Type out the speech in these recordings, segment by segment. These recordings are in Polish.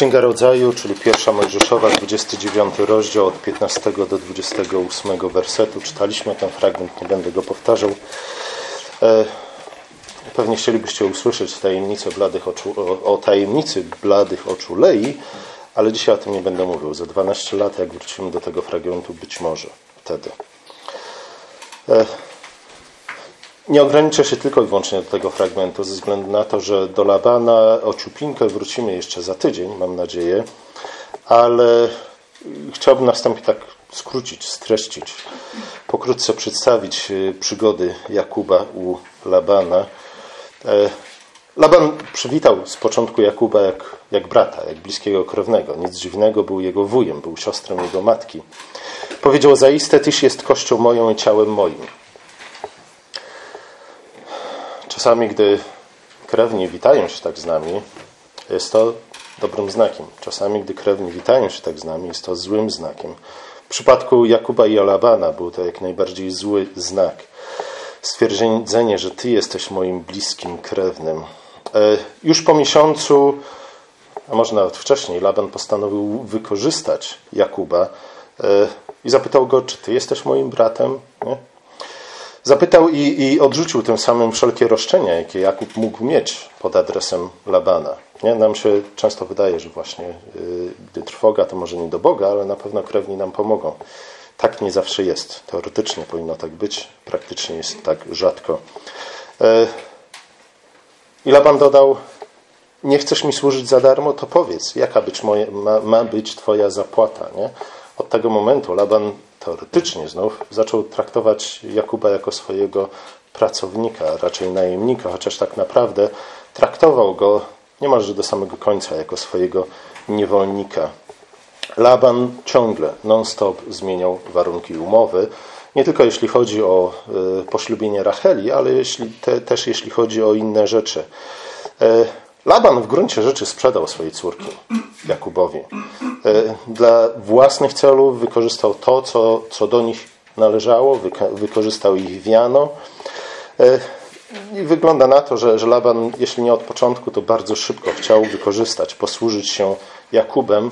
Księga Rodzaju, czyli pierwsza Mojżeszowa, 29 rozdział od 15 do 28 wersetu. Czytaliśmy ten fragment, nie będę go powtarzał. E, pewnie chcielibyście usłyszeć tajemnicę bladych oczu, o, o tajemnicy bladych oczu Lei, ale dzisiaj o tym nie będę mówił. Za 12 lat, jak wrócimy do tego fragmentu, być może wtedy. E, nie ograniczę się tylko i wyłącznie do tego fragmentu, ze względu na to, że do Labana o ciupinkę wrócimy jeszcze za tydzień, mam nadzieję, ale chciałbym następnie tak skrócić, streścić, pokrótce przedstawić y, przygody Jakuba u Labana. E, Laban przywitał z początku Jakuba jak, jak brata, jak bliskiego krewnego. Nic dziwnego, był jego wujem, był siostrą jego matki. Powiedział, zaiste tyś jest kością moją i ciałem moim. Czasami, gdy krewni witają się tak z nami, jest to dobrym znakiem. Czasami, gdy krewni witają się tak z nami, jest to złym znakiem. W przypadku Jakuba i Olabana był to jak najbardziej zły znak. Stwierdzenie, że Ty jesteś moim bliskim krewnym. E, już po miesiącu, a może nawet wcześniej, Laban postanowił wykorzystać Jakuba e, i zapytał go, czy Ty jesteś moim bratem? Zapytał i, i, odrzucił tym samym wszelkie roszczenia, jakie Jakub mógł mieć pod adresem Labana. Nie? Nam się często wydaje, że właśnie yy, trwoga, to może nie do Boga, ale na pewno krewni nam pomogą. Tak nie zawsze jest. Teoretycznie powinno tak być, praktycznie jest tak rzadko. Yy. I Laban dodał, nie chcesz mi służyć za darmo, to powiedz, jaka być moje, ma, ma być twoja zapłata. Nie? Od tego momentu Laban teoretycznie znów zaczął traktować Jakuba jako swojego pracownika, raczej najemnika, chociaż tak naprawdę traktował go niemalże do samego końca jako swojego niewolnika. Laban ciągle, non-stop zmieniał warunki umowy, nie tylko jeśli chodzi o y, poślubienie Racheli, ale jeśli, te, też jeśli chodzi o inne rzeczy. Laban w gruncie rzeczy sprzedał swojej córki Jakubowi. E, dla własnych celów wykorzystał to, co, co do nich należało, wykorzystał ich wiano. E, I wygląda na to, że, że Laban, jeśli nie od początku, to bardzo szybko chciał wykorzystać, posłużyć się Jakubem.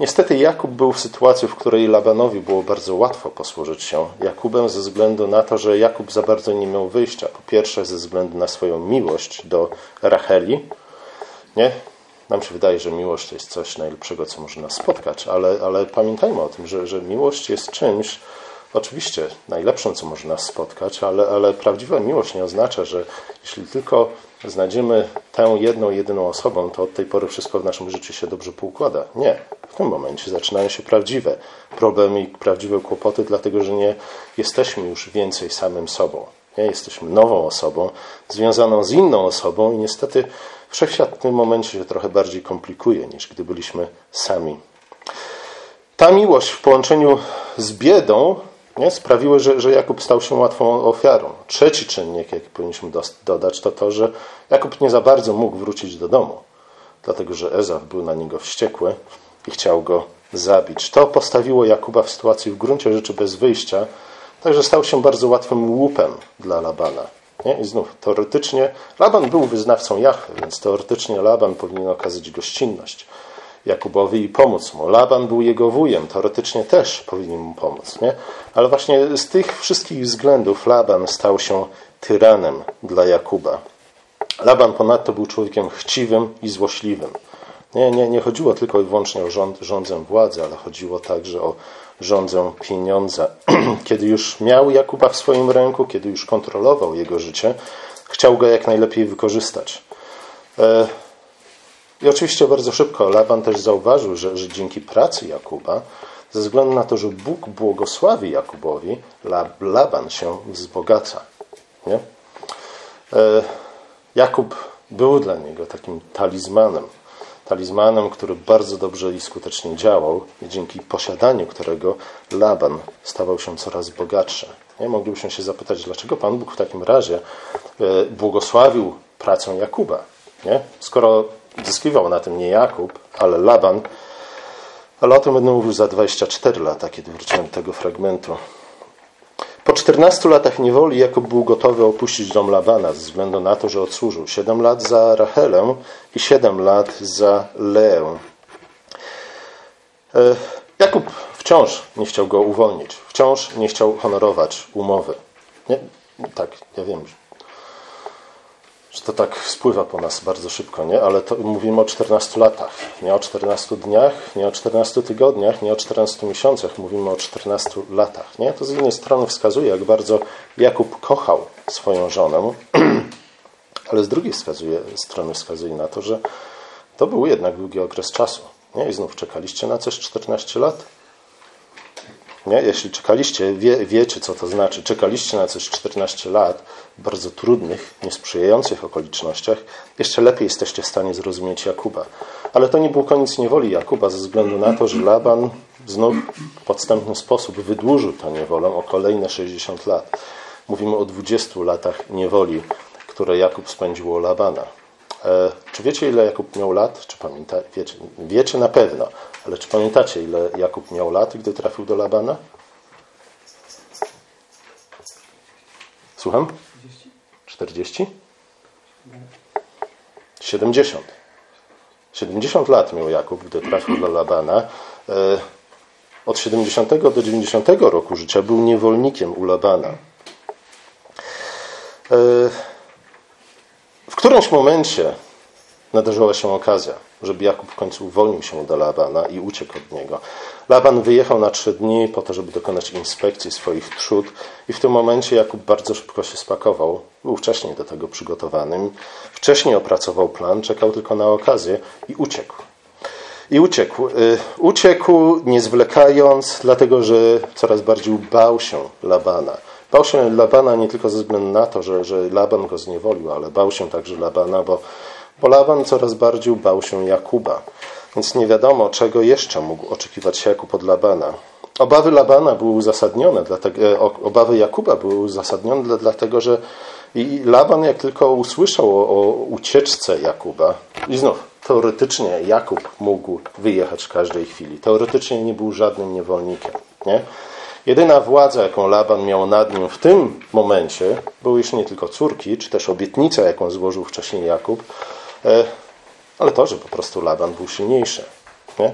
Niestety Jakub był w sytuacji, w której Labanowi było bardzo łatwo posłużyć się Jakubem ze względu na to, że Jakub za bardzo nie miał wyjścia. Po pierwsze ze względu na swoją miłość do Racheli, nie? Nam się wydaje, że miłość to jest coś najlepszego, co może nas spotkać, ale, ale pamiętajmy o tym, że, że miłość jest czymś, oczywiście najlepszym, co może nas spotkać, ale, ale prawdziwa miłość nie oznacza, że jeśli tylko znajdziemy tę jedną, jedyną osobą, to od tej pory wszystko w naszym życiu się dobrze poukłada. Nie. W tym momencie zaczynają się prawdziwe problemy i prawdziwe kłopoty, dlatego że nie jesteśmy już więcej samym sobą. Nie? Jesteśmy nową osobą, związaną z inną osobą i niestety Wszechświat w tym momencie się trochę bardziej komplikuje niż gdy byliśmy sami. Ta miłość w połączeniu z biedą nie, sprawiły, że, że Jakub stał się łatwą ofiarą. Trzeci czynnik, jaki powinniśmy dodać, to to, że Jakub nie za bardzo mógł wrócić do domu, dlatego że Ezaw był na niego wściekły i chciał go zabić. To postawiło Jakuba w sytuacji w gruncie rzeczy bez wyjścia, także stał się bardzo łatwym łupem dla Labana. Nie? I znów, teoretycznie Laban był wyznawcą Jahwe, więc teoretycznie Laban powinien okazać gościnność Jakubowi i pomóc mu. Laban był jego wujem, teoretycznie też powinien mu pomóc. Nie? Ale właśnie z tych wszystkich względów Laban stał się tyranem dla Jakuba. Laban ponadto był człowiekiem chciwym i złośliwym. Nie, nie, nie chodziło tylko i wyłącznie o rząd, rządzę władzy, ale chodziło także o rządzę pieniądze. Kiedy już miał Jakuba w swoim ręku, kiedy już kontrolował jego życie, chciał go jak najlepiej wykorzystać. E, I oczywiście bardzo szybko Laban też zauważył, że, że dzięki pracy Jakuba, ze względu na to, że Bóg błogosławi Jakubowi, Laban się wzbogaca. Nie? E, Jakub był dla niego takim talizmanem talizmanem, który bardzo dobrze i skutecznie działał i dzięki posiadaniu którego Laban stawał się coraz bogatszy. Nie? Moglibyśmy się zapytać, dlaczego Pan Bóg w takim razie e, błogosławił pracę Jakuba. Nie? Skoro zyskiwał na tym nie Jakub, ale Laban, ale o tym będę mówił za 24 lata, kiedy wróciłem do tego fragmentu. Po 14 latach niewoli Jakub był gotowy opuścić dom Labana ze względu na to, że odsłużył 7 lat za Rachelę i 7 lat za Leę. E, Jakub wciąż nie chciał go uwolnić, wciąż nie chciał honorować umowy. Nie, tak, ja wiem, że to tak spływa po nas bardzo szybko, nie? ale to mówimy o 14 latach, nie o 14 dniach, nie o 14 tygodniach, nie o 14 miesiącach, mówimy o 14 latach. Nie? To z jednej strony wskazuje, jak bardzo Jakub kochał swoją żonę, ale z drugiej wskazuje, strony wskazuje na to, że to był jednak długi okres czasu. Nie? I znów czekaliście na coś 14 lat? Nie? Jeśli czekaliście, wie, wiecie co to znaczy. Czekaliście na coś 14 lat w bardzo trudnych, niesprzyjających okolicznościach, jeszcze lepiej jesteście w stanie zrozumieć Jakuba. Ale to nie był koniec niewoli Jakuba ze względu na to, że Laban znów w podstępny sposób wydłużył tę niewolę o kolejne 60 lat. Mówimy o 20 latach niewoli, które Jakub spędził u Labana. E, czy wiecie, ile Jakub miał lat? Czy pamięta, wiecie, wiecie na pewno, ale czy pamiętacie, ile Jakub miał lat, gdy trafił do Labana? Słucham? 40? 70. 70 lat miał Jakub, gdy trafił do Labana. E, od 70 do 90 roku życia był niewolnikiem u Labana. E, w którymś momencie nadarzyła się okazja, żeby Jakub w końcu uwolnił się do Labana i uciekł od niego. Laban wyjechał na trzy dni po to, żeby dokonać inspekcji swoich trzód i w tym momencie Jakub bardzo szybko się spakował. Był wcześniej do tego przygotowanym, wcześniej opracował plan, czekał tylko na okazję i uciekł. I uciekł. Y, uciekł nie zwlekając, dlatego że coraz bardziej bał się Labana. Bał się Labana nie tylko ze względu na to, że, że Laban go zniewolił, ale bał się także Labana, bo, bo Laban coraz bardziej bał się Jakuba. Więc nie wiadomo, czego jeszcze mógł oczekiwać Jakub od Labana. Obawy Labana były uzasadnione, dlatego, e, obawy Jakuba były uzasadnione, dlatego że i Laban, jak tylko usłyszał o, o ucieczce Jakuba, i znów teoretycznie Jakub mógł wyjechać w każdej chwili. Teoretycznie nie był żadnym niewolnikiem. Nie? Jedyna władza, jaką Laban miał nad nim w tym momencie, były już nie tylko córki, czy też obietnica, jaką złożył wcześniej Jakub, ale to, że po prostu Laban był silniejszy. Nie?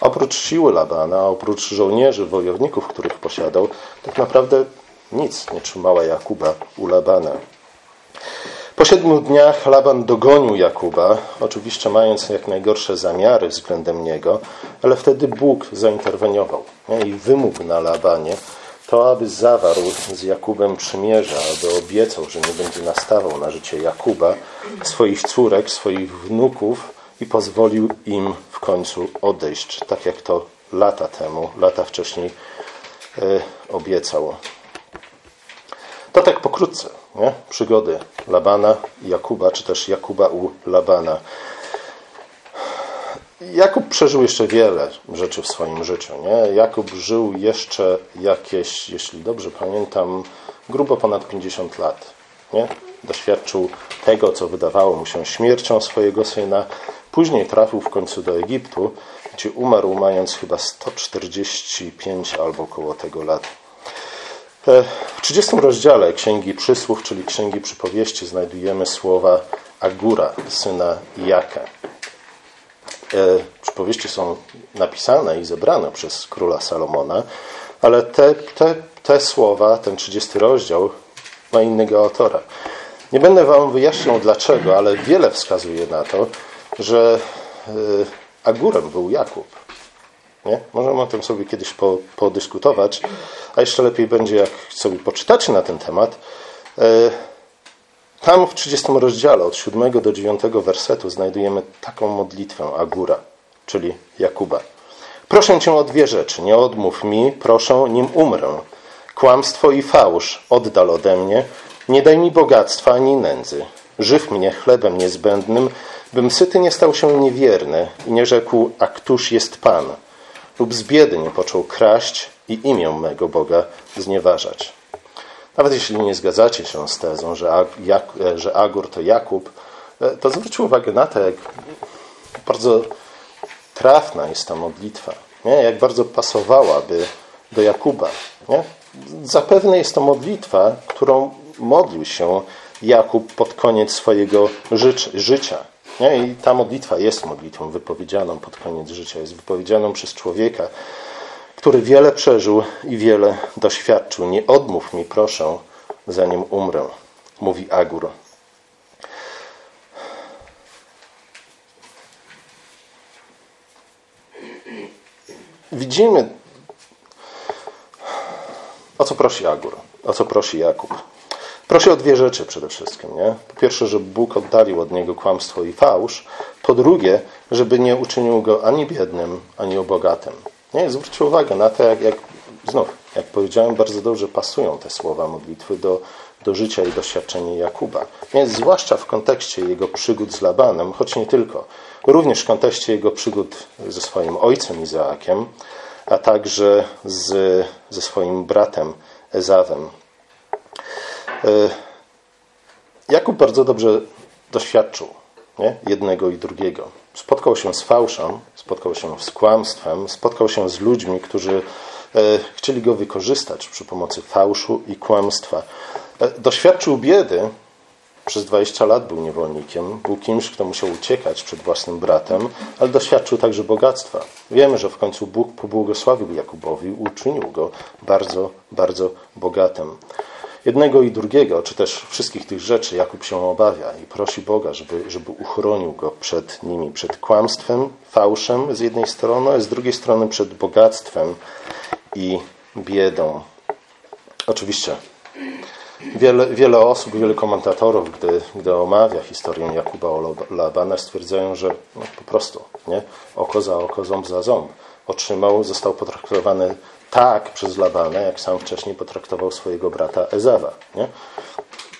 Oprócz siły Labana, oprócz żołnierzy, wojowników, których posiadał, tak naprawdę nic nie trzymała Jakuba u Labana. Po siedmiu dniach Laban dogonił Jakuba, oczywiście mając jak najgorsze zamiary względem niego, ale wtedy Bóg zainterweniował nie? i wymógł na Labanie to, aby zawarł z Jakubem przymierze, aby obiecał, że nie będzie nastawał na życie Jakuba, swoich córek, swoich wnuków i pozwolił im w końcu odejść, tak jak to lata temu, lata wcześniej e, obiecał. To tak pokrótce, nie? przygody Labana i Jakuba, czy też Jakuba u Labana. Jakub przeżył jeszcze wiele rzeczy w swoim życiu. Nie? Jakub żył jeszcze jakieś, jeśli dobrze pamiętam, grubo ponad 50 lat. Nie? Doświadczył tego, co wydawało mu się śmiercią swojego syna. Później trafił w końcu do Egiptu, gdzie umarł mając chyba 145 albo około tego lat. E, w 30 rozdziale Księgi Przysłów, czyli Księgi Przypowieści, znajdujemy słowa Agura, syna Jaka. E, przypowieści są napisane i zebrane przez króla Salomona, ale te, te, te słowa, ten 30 rozdział ma innego autora. Nie będę Wam wyjaśniał dlaczego, ale wiele wskazuje na to, że e, Agurem był Jakub. Nie? Możemy o tym sobie kiedyś po, podyskutować, a jeszcze lepiej będzie, jak sobie poczytacie na ten temat. Tam w 30 rozdziale od 7 do 9 wersetu znajdujemy taką modlitwę Agura, czyli Jakuba. Proszę Cię o dwie rzeczy. Nie odmów mi, proszę, nim umrę. Kłamstwo i fałsz oddal ode mnie. Nie daj mi bogactwa ani nędzy. Żyw mnie chlebem niezbędnym, bym syty nie stał się niewierny i nie rzekł, a któż jest Pan? Lub z biedy nie począł kraść i imię mego Boga znieważać. Nawet jeśli nie zgadzacie się z tezą, że, Jak, że Agur to Jakub, e, to zwróćcie uwagę na to, jak bardzo trafna jest ta modlitwa. Nie? Jak bardzo pasowałaby do Jakuba. Nie? Zapewne jest to modlitwa, którą modlił się Jakub pod koniec swojego życia. Nie? I ta modlitwa jest modlitwą wypowiedzianą pod koniec życia, jest wypowiedzianą przez człowieka, który wiele przeżył i wiele doświadczył. Nie odmów mi, proszę, zanim umrę, mówi Agur. Widzimy, o co prosi Agur, o co prosi Jakub. Prosi o dwie rzeczy przede wszystkim. Nie? Po pierwsze, żeby Bóg oddalił od niego kłamstwo i fałsz. Po drugie, żeby nie uczynił go ani biednym, ani bogatym. Nie? Zwróćcie uwagę na to, jak, jak znów, jak powiedziałem, bardzo dobrze pasują te słowa modlitwy do, do życia i doświadczenia Jakuba. Nie? Zwłaszcza w kontekście jego przygód z Labanem, choć nie tylko. Również w kontekście jego przygód ze swoim ojcem Izaakiem, a także z, ze swoim bratem Ezawem. E, Jakub bardzo dobrze doświadczył nie? jednego i drugiego. Spotkał się z fałszem, spotkał się z kłamstwem, spotkał się z ludźmi, którzy e, chcieli go wykorzystać przy pomocy fałszu i kłamstwa. E, doświadczył biedy, przez 20 lat był niewolnikiem, był kimś, kto musiał uciekać przed własnym bratem, ale doświadczył także bogactwa. Wiemy, że w końcu Bóg pobłogosławił Jakubowi, uczynił go bardzo, bardzo bogatym jednego i drugiego, czy też wszystkich tych rzeczy Jakub się obawia i prosi Boga, żeby, żeby uchronił go przed nimi, przed kłamstwem, fałszem z jednej strony, a z drugiej strony przed bogactwem i biedą. Oczywiście wiele, wiele osób, wiele komentatorów, gdy, gdy omawia historię Jakuba o Labana, stwierdzają, że no, po prostu nie? oko za oko, ząb za ząb. Otrzymał, został potraktowany tak przez Labana, jak sam wcześniej potraktował swojego brata Ezawa. Nie?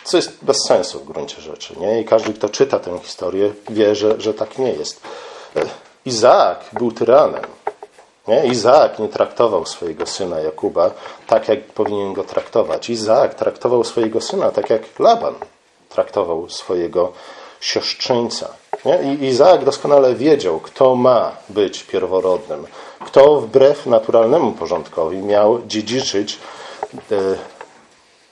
Co jest bez sensu w gruncie rzeczy. Nie? I każdy, kto czyta tę historię, wie, że, że tak nie jest. E, Izaak był tyranem. Nie? Izaak nie traktował swojego syna Jakuba tak, jak powinien go traktować. Izaak traktował swojego syna tak, jak Laban traktował swojego siostrzeńca. Nie? I Izaak doskonale wiedział, kto ma być pierworodnym, kto wbrew naturalnemu porządkowi miał dziedziczyć e,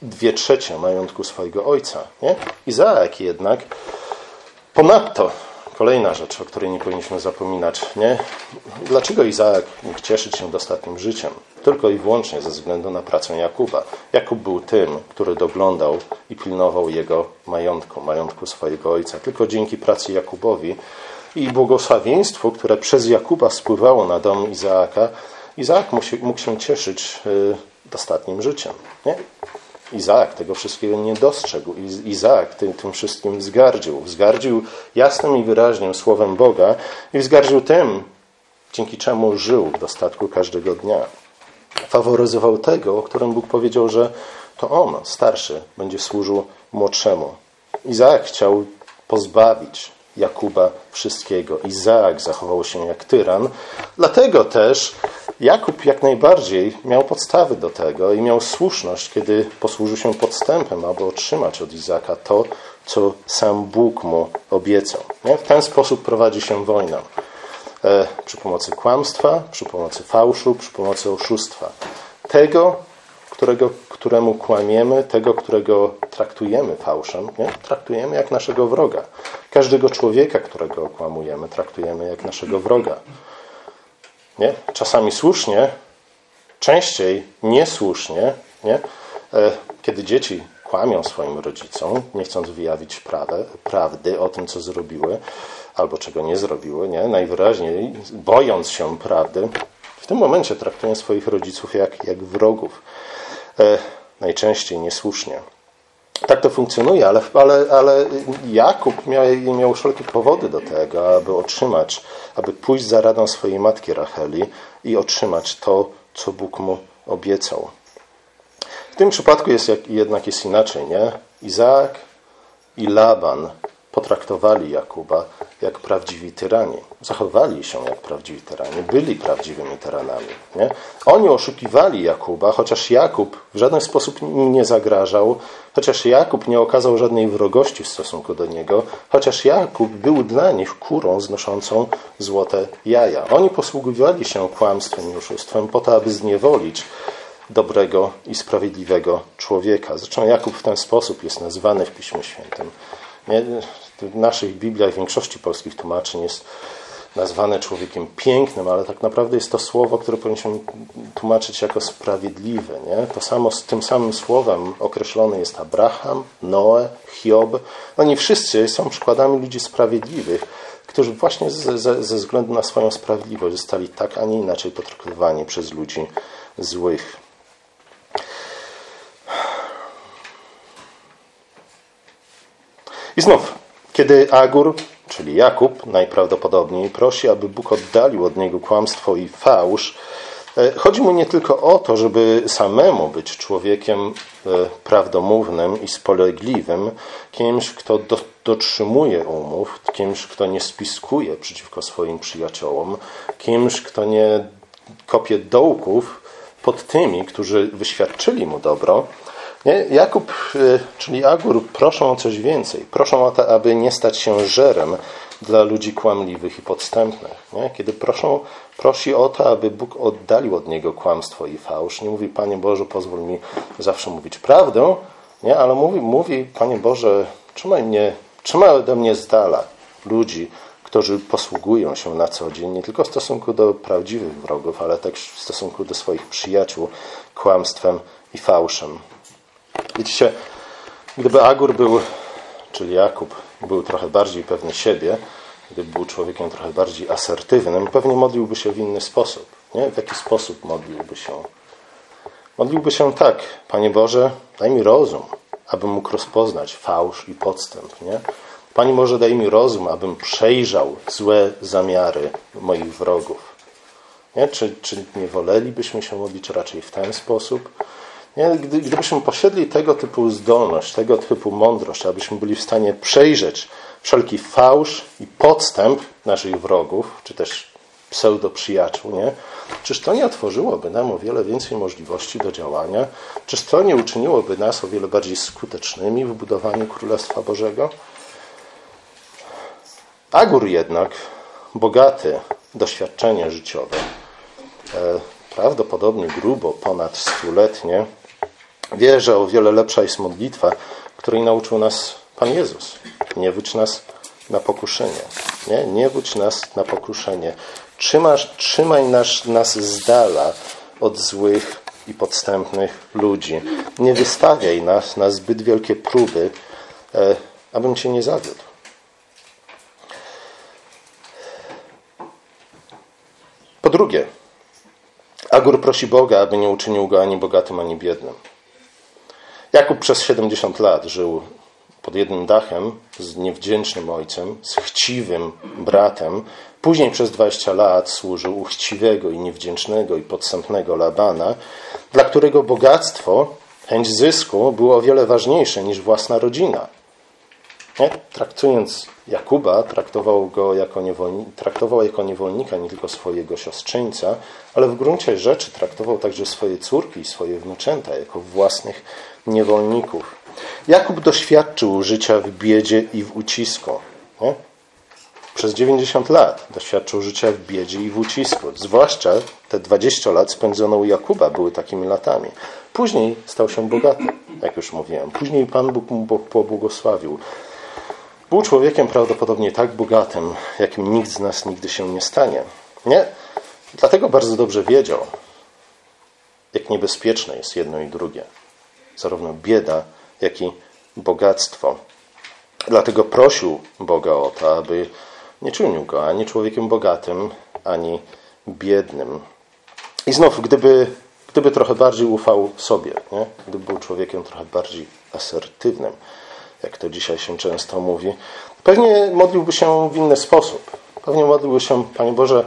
dwie trzecie majątku swojego ojca. Nie? Izaak jednak ponadto Kolejna rzecz, o której nie powinniśmy zapominać. Nie? Dlaczego Izaak mógł cieszyć się dostatnim życiem? Tylko i wyłącznie ze względu na pracę Jakuba. Jakub był tym, który doglądał i pilnował jego majątku, majątku swojego ojca. Tylko dzięki pracy Jakubowi i błogosławieństwu, które przez Jakuba spływało na dom Izaaka, Izaak mógł się, się cieszyć y, dostatnim życiem. Nie? Izaak tego wszystkiego nie dostrzegł. Izaak tym, tym wszystkim wzgardził. Wzgardził jasnym i wyraźnym słowem Boga i wzgardził tym, dzięki czemu żył w dostatku każdego dnia. Faworyzował tego, o którym Bóg powiedział, że to on, starszy, będzie służył młodszemu. Izaak chciał pozbawić Jakuba wszystkiego. Izaak zachował się jak tyran. Dlatego też Jakub jak najbardziej miał podstawy do tego i miał słuszność, kiedy posłużył się podstępem, aby otrzymać od Izaka to, co sam Bóg mu obiecał. Nie? W ten sposób prowadzi się wojna. E, przy pomocy kłamstwa, przy pomocy fałszu, przy pomocy oszustwa. Tego, którego, któremu kłamiemy, tego, którego traktujemy fałszem, nie? traktujemy jak naszego wroga. Każdego człowieka, którego okłamujemy, traktujemy jak naszego wroga. Nie? Czasami słusznie, częściej niesłusznie, nie? E, kiedy dzieci kłamią swoim rodzicom, nie chcąc wyjawić prawdę, prawdy o tym, co zrobiły albo czego nie zrobiły, nie? najwyraźniej bojąc się prawdy, w tym momencie traktują swoich rodziców jak, jak wrogów. E, najczęściej niesłusznie. Tak to funkcjonuje, ale, ale, ale Jakub miał, miał wszelkie powody do tego, aby otrzymać, aby pójść za radą swojej matki Racheli i otrzymać to, co Bóg mu obiecał. W tym przypadku jest jednak jest inaczej, nie? Izaak i Laban potraktowali Jakuba jak prawdziwi tyrani. Zachowali się jak prawdziwi tyrani. Byli prawdziwymi tyranami. Nie? Oni oszukiwali Jakuba, chociaż Jakub w żaden sposób im nie zagrażał, chociaż Jakub nie okazał żadnej wrogości w stosunku do niego, chociaż Jakub był dla nich kurą znoszącą złote jaja. Oni posługiwali się kłamstwem i oszustwem po to, aby zniewolić dobrego i sprawiedliwego człowieka. Zresztą Jakub w ten sposób jest nazwany w Piśmie Świętym. W naszych Bibliach, w większości polskich tłumaczeń jest nazwane człowiekiem pięknym, ale tak naprawdę jest to słowo, które powinniśmy tłumaczyć jako sprawiedliwe. Nie? To samo z tym samym słowem określony jest Abraham, Noe, Hiob. Oni wszyscy są przykładami ludzi sprawiedliwych, którzy właśnie ze, ze, ze względu na swoją sprawiedliwość zostali tak, a nie inaczej potraktowani przez ludzi złych. I znów, kiedy Agur, czyli Jakub, najprawdopodobniej prosi, aby Bóg oddalił od niego kłamstwo i fałsz, e, chodzi mu nie tylko o to, żeby samemu być człowiekiem e, prawdomównym i spolegliwym, kimś, kto do, dotrzymuje umów, kimś, kto nie spiskuje przeciwko swoim przyjaciołom, kimś, kto nie kopie dołków pod tymi, którzy wyświadczyli mu dobro, nie? Jakub, y, czyli Agur, proszą o coś więcej. Proszą o to, aby nie stać się żerem dla ludzi kłamliwych i podstępnych. Nie? Kiedy proszą, prosi o to, aby Bóg oddalił od niego kłamstwo i fałsz. Nie mówi, Panie Boże, pozwól mi zawsze mówić prawdę, nie? ale mówi, mówi, Panie Boże, trzymaj mnie, trzymaj ode mnie z dala ludzi, którzy posługują się na co dzień, nie tylko w stosunku do prawdziwych wrogów, ale też w stosunku do swoich przyjaciół, kłamstwem i fałszem. Widzicie, gdyby Agur był, czyli Jakub, był trochę bardziej pewny siebie, gdyby był człowiekiem trochę bardziej asertywnym, pewnie modliłby się w inny sposób. Nie? W jaki sposób modliłby się? Modliłby się tak, Panie Boże, daj mi rozum, abym mógł rozpoznać fałsz i podstęp. Nie? Panie Boże, daj mi rozum, abym przejrzał złe zamiary moich wrogów. Nie? Czy, czy nie wolelibyśmy się modlić raczej w ten sposób? Nie? Gdy, gdybyśmy posiedli tego typu zdolność, tego typu mądrość, abyśmy byli w stanie przejrzeć wszelki fałsz i podstęp naszych wrogów, czy też pseudo-przyjaciół, nie? Czyż to nie otworzyłoby nam o wiele więcej możliwości do działania? Czyż to nie uczyniłoby nas o wiele bardziej skutecznymi w budowaniu Królestwa Bożego? Agur jednak, bogaty doświadczenie życiowe, e, prawdopodobnie grubo ponad stuletnie, wie, że o wiele lepsza jest modlitwa, której nauczył nas Pan Jezus. Nie wódź nas na pokuszenie. Nie, nie wódź nas na pokuszenie. Trzymasz, trzymaj nas, nas z dala od złych i podstępnych ludzi. Nie wystawiaj nas na zbyt wielkie próby, e, abym Cię nie zawiódł. Po drugie, Agur prosi Boga, aby nie uczynił go ani bogatym, ani biednym. Jakub przez 70 lat żył pod jednym dachem z niewdzięcznym ojcem, z chciwym bratem. Później przez 20 lat służył u chciwego i niewdzięcznego i podstępnego Labana, dla którego bogactwo, chęć zysku było o wiele ważniejsze niż własna rodzina. Nie? Traktując Jakuba, traktował go jako, niewolnika, traktował jako niewolnika nie tylko swojego siostrzeńca, ale w gruncie rzeczy traktował także swoje córki i swoje wnuczęta jako własnych niewolników. Jakub doświadczył życia w biedzie i w ucisku. Nie? Przez 90 lat doświadczył życia w biedzie i w ucisku. Zwłaszcza te 20 lat spędzono u Jakuba były takimi latami. Później stał się bogaty, jak już mówiłem. Później Pan Bóg mu pobłogosławił. Był człowiekiem prawdopodobnie tak bogatym, jakim nikt z nas nigdy się nie stanie. Nie? Dlatego bardzo dobrze wiedział, jak niebezpieczne jest jedno i drugie. Zarówno bieda, jak i bogactwo. Dlatego prosił Boga o to, aby nie czynił go ani człowiekiem bogatym, ani biednym. I znów, gdyby, gdyby trochę bardziej ufał sobie, nie? gdyby był człowiekiem trochę bardziej asertywnym, jak to dzisiaj się często mówi, pewnie modliłby się w inny sposób. Pewnie modliłby się, Panie Boże,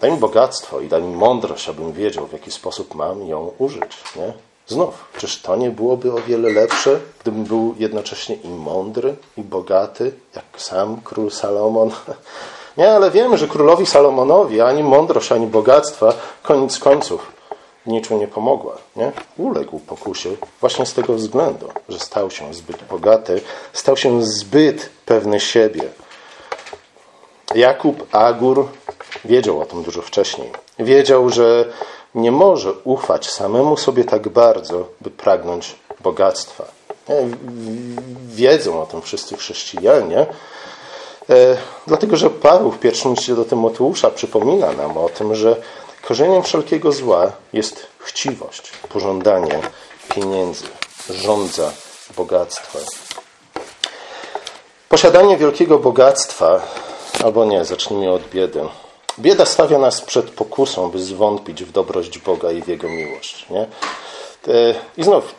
daj mi bogactwo i daj mi mądrość, abym wiedział, w jaki sposób mam ją użyć. Nie? Znów, czyż to nie byłoby o wiele lepsze, gdybym był jednocześnie i mądry, i bogaty, jak sam król Salomon? Nie, ale wiemy, że królowi Salomonowi ani mądrość, ani bogactwa koniec końców niczym nie pomogła. Nie? Uległ pokusie właśnie z tego względu, że stał się zbyt bogaty, stał się zbyt pewny siebie. Jakub Agur wiedział o tym dużo wcześniej. Wiedział, że nie może ufać samemu sobie tak bardzo, by pragnąć bogactwa. wiedzą o tym wszyscy chrześcijanie, e, dlatego że Paweł w pierwszym liście do Tymoteusza przypomina nam o tym, że korzeniem wszelkiego zła jest chciwość, pożądanie pieniędzy, żądza bogactwa. Posiadanie wielkiego bogactwa, albo nie, zacznijmy od biedy. Bieda stawia nas przed pokusą, by zwątpić w dobrość Boga i w Jego miłość. Nie? I znów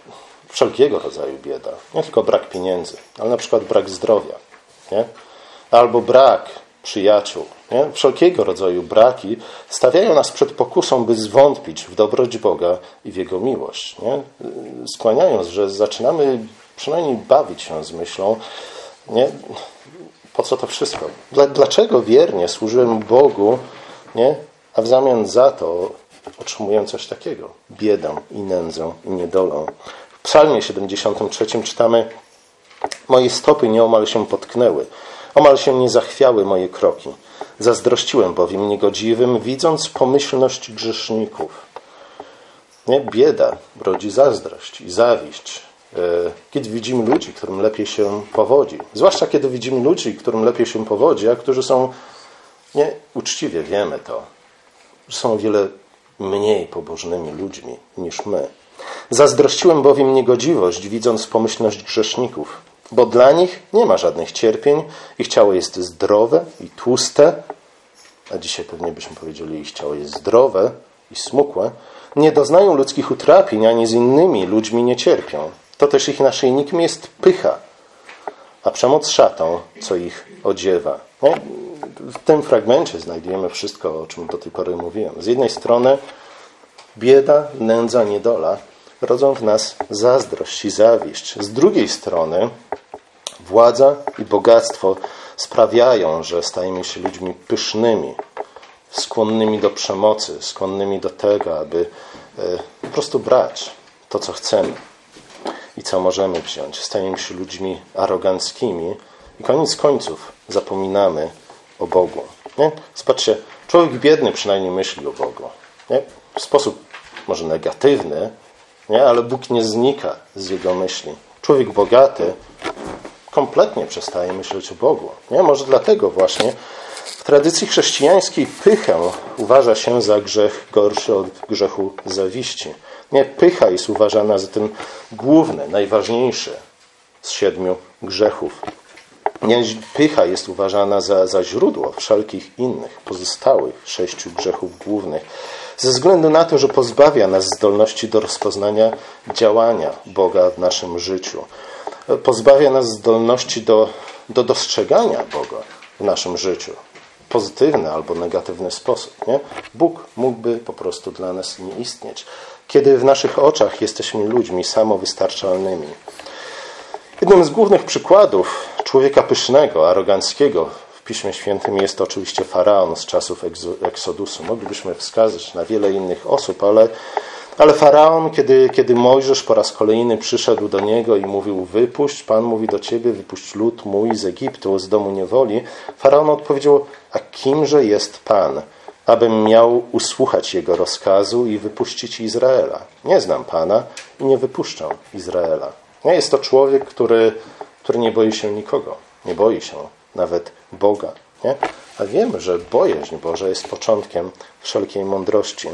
wszelkiego rodzaju bieda. Nie tylko brak pieniędzy, ale na przykład brak zdrowia. Nie? Albo brak przyjaciół. Nie? Wszelkiego rodzaju braki stawiają nas przed pokusą, by zwątpić w dobroć Boga i w Jego miłość. Nie? Skłaniając, że zaczynamy przynajmniej bawić się z myślą, nie? Po co to wszystko? Dlaczego wiernie służyłem Bogu, nie? a w zamian za to otrzymuję coś takiego? Biedę i nędzę i niedolę. W psalmie 73 czytamy Moje stopy nieomal się potknęły, omal się nie zachwiały moje kroki. Zazdrościłem bowiem niegodziwym, widząc pomyślność grzeszników. Nie? Bieda rodzi zazdrość i zawiść. E, kiedy widzimy ludzi, którym lepiej się powodzi. Zwłaszcza kiedy widzimy ludzi, którym lepiej się powodzi, a którzy są nie uczciwie wiemy to, że są o wiele mniej pobożnymi ludźmi niż my. Zazdrościłem bowiem niegodziwość, widząc pomyślność grzeszników, bo dla nich nie ma żadnych cierpień, ich ciało jest zdrowe i tłuste, a dzisiaj pewnie byśmy powiedzieli, ich ciało jest zdrowe i smukłe, nie doznają ludzkich utrapień, ani z innymi ludźmi nie cierpią to też ich naszyjnikiem jest pycha, a przemoc szatą, co ich odziewa. W tym fragmencie znajdujemy wszystko, o czym do tej pory mówiłem. Z jednej strony bieda, nędza, niedola rodzą w nas zazdrość i zawiść. Z drugiej strony władza i bogactwo sprawiają, że stajemy się ludźmi pysznymi, skłonnymi do przemocy, skłonnymi do tego, aby e, po prostu brać to, co chcemy i co możemy wziąć. Stajemy się ludźmi aroganckimi i koniec końców zapominamy o Bogu. Nie? Zobaczcie, człowiek biedny przynajmniej myśli o Bogu. Nie? W sposób może negatywny, nie? ale Bóg nie znika z jego myśli. Człowiek bogaty kompletnie przestaje myśleć o Bogu. Nie? Może dlatego właśnie w tradycji chrześcijańskiej pychę uważa się za grzech gorszy od grzechu zawiści. Nie, pycha jest uważana za ten główny, najważniejszy z siedmiu grzechów. Nie, pycha jest uważana za, za źródło wszelkich innych, pozostałych sześciu grzechów głównych. Ze względu na to, że pozbawia nas zdolności do rozpoznania działania Boga w naszym życiu. Pozbawia nas zdolności do, do dostrzegania Boga w naszym życiu pozytywny albo negatywny sposób. Nie? Bóg mógłby po prostu dla nas nie istnieć kiedy w naszych oczach jesteśmy ludźmi samowystarczalnymi. Jednym z głównych przykładów człowieka pysznego, aroganckiego w Piśmie Świętym jest oczywiście faraon z czasów Eksodusu. Moglibyśmy wskazać na wiele innych osób, ale, ale faraon, kiedy, kiedy Mojżesz po raz kolejny przyszedł do niego i mówił: Wypuść, Pan mówi do ciebie, wypuść lud mój z Egiptu, z domu niewoli, faraon odpowiedział: A kimże jest Pan? Abym miał usłuchać Jego rozkazu i wypuścić Izraela. Nie znam Pana i nie wypuszczę Izraela. Nie jest to człowiek, który, który nie boi się nikogo. Nie boi się nawet Boga. Nie? A wiemy, że bojaźń Boża jest początkiem wszelkiej mądrości.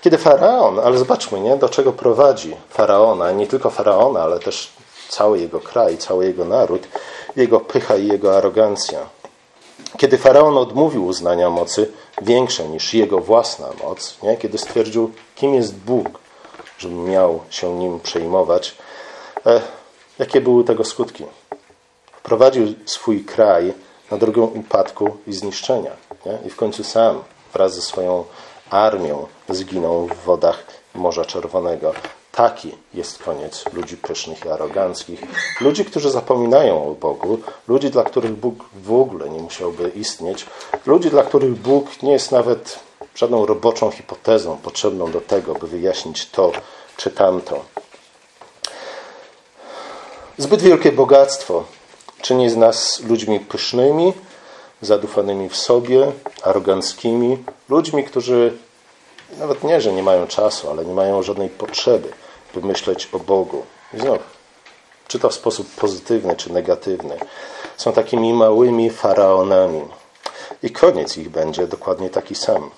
Kiedy faraon, ale zobaczmy, nie, do czego prowadzi faraona, nie tylko faraona, ale też cały jego kraj, cały jego naród, jego pycha i jego arogancja. Kiedy faraon odmówił uznania mocy większej niż jego własna moc, nie? kiedy stwierdził, kim jest Bóg, żeby miał się nim przejmować, e, jakie były tego skutki? Wprowadził swój kraj na drogę upadku i zniszczenia. Nie? I w końcu sam wraz ze swoją armią zginął w wodach Morza Czerwonego. Taki jest koniec ludzi pysznych i aroganckich, ludzi, którzy zapominają o Bogu, ludzi, dla których Bóg w ogóle nie musiałby istnieć, ludzi, dla których Bóg nie jest nawet żadną roboczą hipotezą potrzebną do tego, by wyjaśnić to czy tamto. Zbyt wielkie bogactwo czyni z nas ludźmi pysznymi, zadufanymi w sobie, aroganckimi, ludźmi, którzy nawet nie, że nie mają czasu, ale nie mają żadnej potrzeby, by myśleć o Bogu. I znów, czy to w sposób pozytywny, czy negatywny, są takimi małymi faraonami. I koniec ich będzie dokładnie taki sam.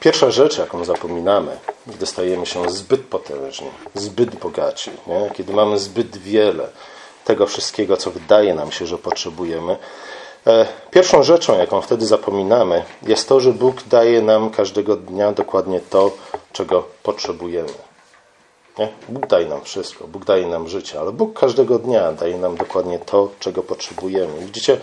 Pierwsza rzecz, jaką zapominamy, gdy stajemy się zbyt potężni, zbyt bogaci, nie? kiedy mamy zbyt wiele tego wszystkiego, co wydaje nam się, że potrzebujemy, e, Pierwszą rzeczą, jaką wtedy zapominamy, jest to, że Bóg daje nam każdego dnia dokładnie to, czego potrzebujemy. Nie? Bóg daje nam wszystko, Bóg daje nam życie, ale Bóg każdego dnia daje nam dokładnie to, czego potrzebujemy. Widzicie,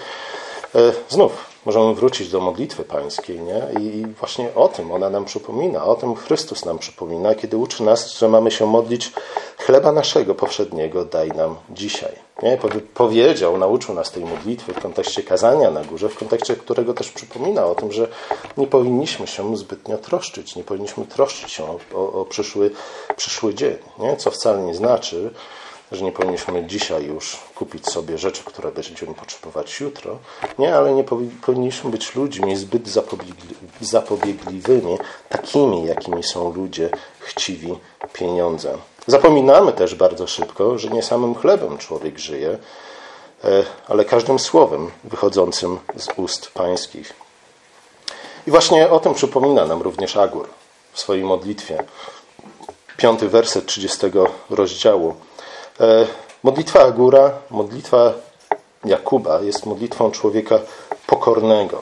e, znów możemy wrócić do modlitwy pańskiej, nie? I właśnie o tym ona nam przypomina, o tym Chrystus nam przypomina, kiedy uczy nas, że mamy się modlić chleba naszego powszedniego daj nam dzisiaj. Nie? Powiedział, nauczył nas tej modlitwy w kontekście kazania na górze, w kontekście którego też przypomina o tym, że nie powinniśmy się zbytnio troszczyć, nie powinniśmy troszczyć się o, o, o przyszły, przyszły dzień, nie? co wcale nie znaczy, że nie powinniśmy dzisiaj już kupić sobie rzeczy, które będziemy potrzebować jutro. Nie, ale nie powinniśmy być ludźmi zbyt zapobiegli, zapobiegliwymi, takimi, jakimi są ludzie chciwi pieniądze. Zapominamy też bardzo szybko, że nie samym chlebem człowiek żyje, e, ale każdym słowem wychodzącym z ust pańskich. I właśnie o tym przypomina nam również Agur w swojej modlitwie. Piąty werset 30 rozdziału. E, modlitwa Agura, modlitwa Jakuba jest modlitwą człowieka pokornego.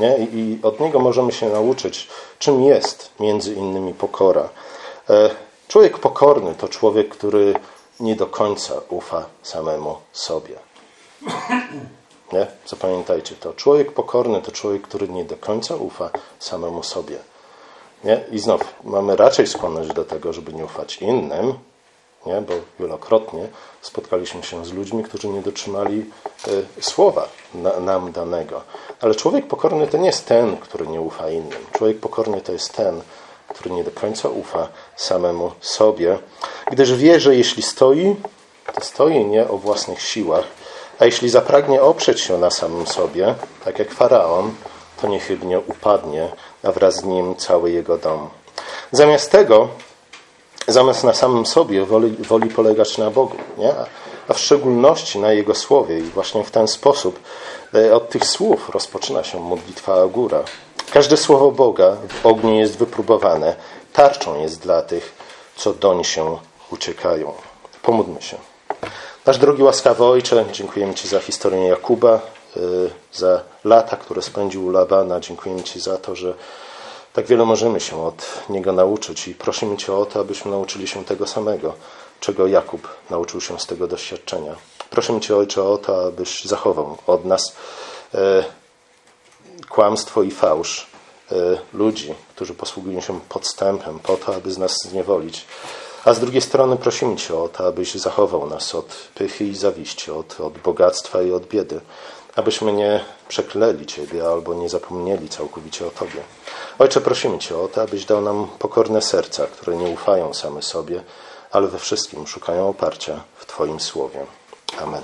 Nie? I od niego możemy się nauczyć, czym jest między innymi pokora. E, człowiek pokorny to człowiek, który nie do końca ufa samemu sobie. Nie? Zapamiętajcie to. Człowiek pokorny to człowiek, który nie do końca ufa samemu sobie. Nie? I znów mamy raczej skłonność do tego, żeby nie ufać innym, nie? bo wielokrotnie spotkaliśmy się z ludźmi, którzy nie dotrzymali e, słowa na, nam danego. Ale człowiek pokorny to nie jest ten, który nie ufa innym. Człowiek pokorny to jest ten, który nie do końca ufa samemu sobie, gdyż wie, że jeśli stoi, to stoi nie o własnych siłach, a jeśli zapragnie oprzeć się na samym sobie, tak jak faraon, to niechybnie upadnie, a wraz z nim cały jego dom. Zamiast tego zamiast na samym sobie woli, woli polegać na Bogu, nie? a w szczególności na Jego Słowie. I właśnie w ten sposób e, od tych słów rozpoczyna się modlitwa Agura. Każde słowo Boga w ogniu jest wypróbowane, tarczą jest dla tych, co doń się uciekają. Pomódlmy się. Nasz drogi łaskawy Ojcze, dziękujemy Ci za historię Jakuba, e, za lata, które spędził u Labana. Dziękujemy Ci za to, że tak wiele możemy się od Niego nauczyć i prosimy Cię o to, abyśmy nauczyli się tego samego, czego Jakub nauczył się z tego doświadczenia. Prosimy Cię, Ojcze, o to, abyś zachował od nas e, kłamstwo i fałsz e, ludzi, którzy posługują się podstępem po to, aby z nas zniewolić. A z drugiej strony prosimy Cię o to, abyś zachował nas od pychy i zawiści, od, od bogactwa i od biedy abyśmy nie przekleli Ciebie albo nie zapomnieli całkowicie o Tobie. Ojcze, prosimy Cię o to, abyś dał nam pokorne serca, które nie ufają same sobie, ale we wszystkim szukają oparcia w Twoim słowie. Amen.